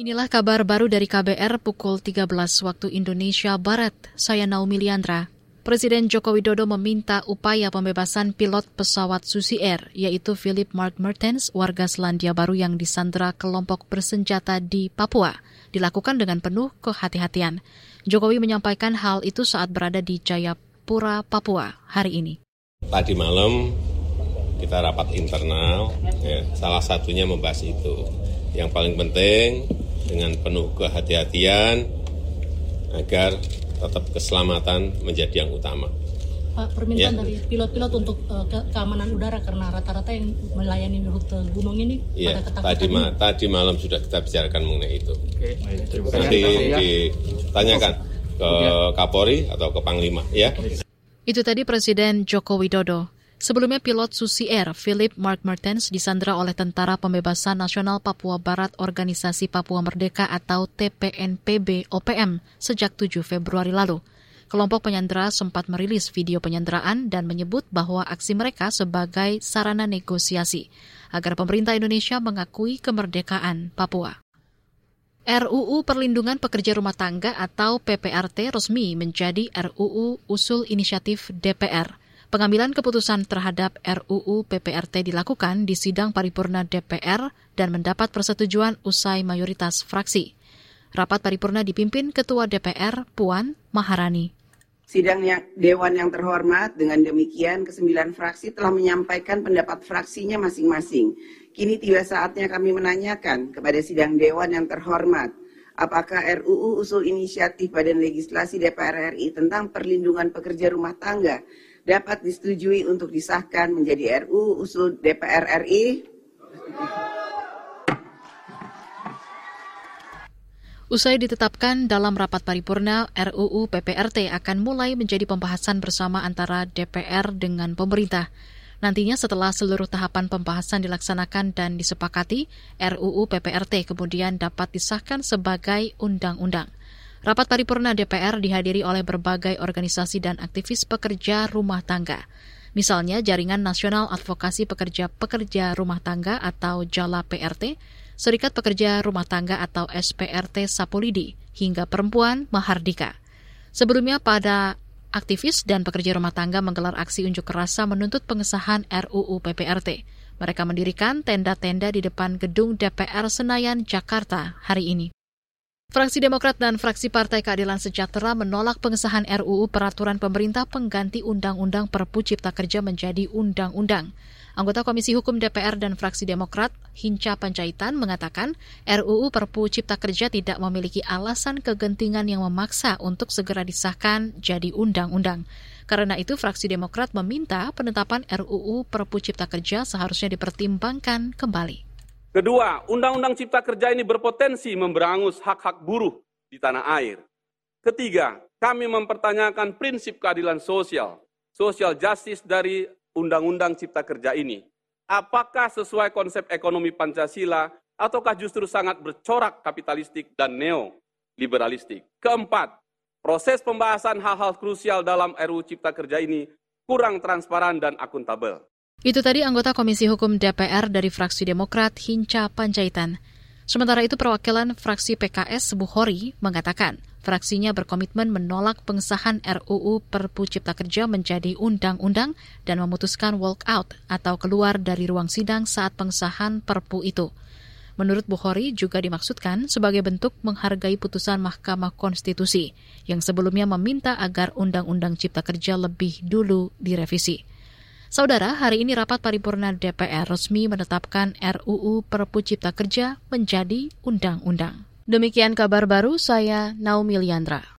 Inilah kabar baru dari KBR pukul 13 waktu Indonesia Barat. Saya Naomi Liandra. Presiden Joko Widodo meminta upaya pembebasan pilot pesawat Susi Air, yaitu Philip Mark Mertens, warga Selandia Baru yang disandra kelompok bersenjata di Papua, dilakukan dengan penuh kehati-hatian. Jokowi menyampaikan hal itu saat berada di Jayapura, Papua hari ini. Tadi malam kita rapat internal, ya, salah satunya membahas itu. Yang paling penting dengan penuh kehati-hatian agar tetap keselamatan menjadi yang utama. Pak, permintaan ya. dari pilot-pilot untuk uh, ke keamanan udara karena rata-rata yang melayani rute gunung ini ya, pada tadi, ma tadi malam sudah kita bicarakan mengenai itu. Oke. Nanti ditanyakan ke Kapolri atau ke Panglima ya. Itu tadi Presiden Joko Widodo. Sebelumnya pilot Susi Air Philip Mark Mertens disandra oleh Tentara Pembebasan Nasional Papua Barat Organisasi Papua Merdeka atau TPNPB OPM sejak 7 Februari lalu. Kelompok penyandera sempat merilis video penyanderaan dan menyebut bahwa aksi mereka sebagai sarana negosiasi agar pemerintah Indonesia mengakui kemerdekaan Papua. RUU Perlindungan Pekerja Rumah Tangga atau PPRT resmi menjadi RUU Usul Inisiatif DPR. Pengambilan keputusan terhadap RUU PPRT dilakukan di sidang paripurna DPR dan mendapat persetujuan usai mayoritas fraksi. Rapat paripurna dipimpin Ketua DPR Puan Maharani. Sidang yang, Dewan yang terhormat, dengan demikian kesembilan fraksi telah menyampaikan pendapat fraksinya masing-masing. Kini tiba saatnya kami menanyakan kepada sidang Dewan yang terhormat, apakah RUU usul inisiatif Badan Legislasi DPR RI tentang perlindungan pekerja rumah tangga dapat disetujui untuk disahkan menjadi RU usul DPR RI. Usai ditetapkan dalam rapat paripurna, RUU PPRT akan mulai menjadi pembahasan bersama antara DPR dengan pemerintah. Nantinya setelah seluruh tahapan pembahasan dilaksanakan dan disepakati, RUU PPRT kemudian dapat disahkan sebagai undang-undang. Rapat paripurna DPR dihadiri oleh berbagai organisasi dan aktivis pekerja rumah tangga. Misalnya Jaringan Nasional Advokasi Pekerja Pekerja Rumah Tangga atau JALA PRT, Serikat Pekerja Rumah Tangga atau SPRT Sapulidi, hingga Perempuan Mahardika. Sebelumnya pada aktivis dan pekerja rumah tangga menggelar aksi unjuk rasa menuntut pengesahan RUU PPRT. Mereka mendirikan tenda-tenda di depan gedung DPR Senayan, Jakarta hari ini. Fraksi Demokrat dan fraksi Partai Keadilan Sejahtera menolak pengesahan RUU peraturan pemerintah pengganti Undang-Undang Perpu Cipta Kerja menjadi undang-undang. Anggota Komisi Hukum DPR dan fraksi Demokrat, Hinca Panjaitan, mengatakan RUU Perpu Cipta Kerja tidak memiliki alasan kegentingan yang memaksa untuk segera disahkan jadi undang-undang. Karena itu, fraksi Demokrat meminta penetapan RUU Perpu Cipta Kerja seharusnya dipertimbangkan kembali. Kedua, Undang-Undang Cipta Kerja ini berpotensi memberangus hak-hak buruh di tanah air. Ketiga, kami mempertanyakan prinsip keadilan sosial, social justice dari Undang-Undang Cipta Kerja ini. Apakah sesuai konsep ekonomi Pancasila ataukah justru sangat bercorak kapitalistik dan neoliberalistik? Keempat, proses pembahasan hal-hal krusial dalam RUU Cipta Kerja ini kurang transparan dan akuntabel. Itu tadi anggota Komisi Hukum DPR dari fraksi Demokrat Hinca Panjaitan. Sementara itu perwakilan fraksi PKS Buhori mengatakan fraksinya berkomitmen menolak pengesahan RUU Perpu Cipta Kerja menjadi undang-undang dan memutuskan walk out atau keluar dari ruang sidang saat pengesahan Perpu itu. Menurut Bukhari juga dimaksudkan sebagai bentuk menghargai putusan Mahkamah Konstitusi yang sebelumnya meminta agar Undang-Undang Cipta Kerja lebih dulu direvisi. Saudara, hari ini rapat paripurna DPR resmi menetapkan RUU Perpu Cipta Kerja menjadi undang-undang. Demikian kabar baru saya Naomi Liandra.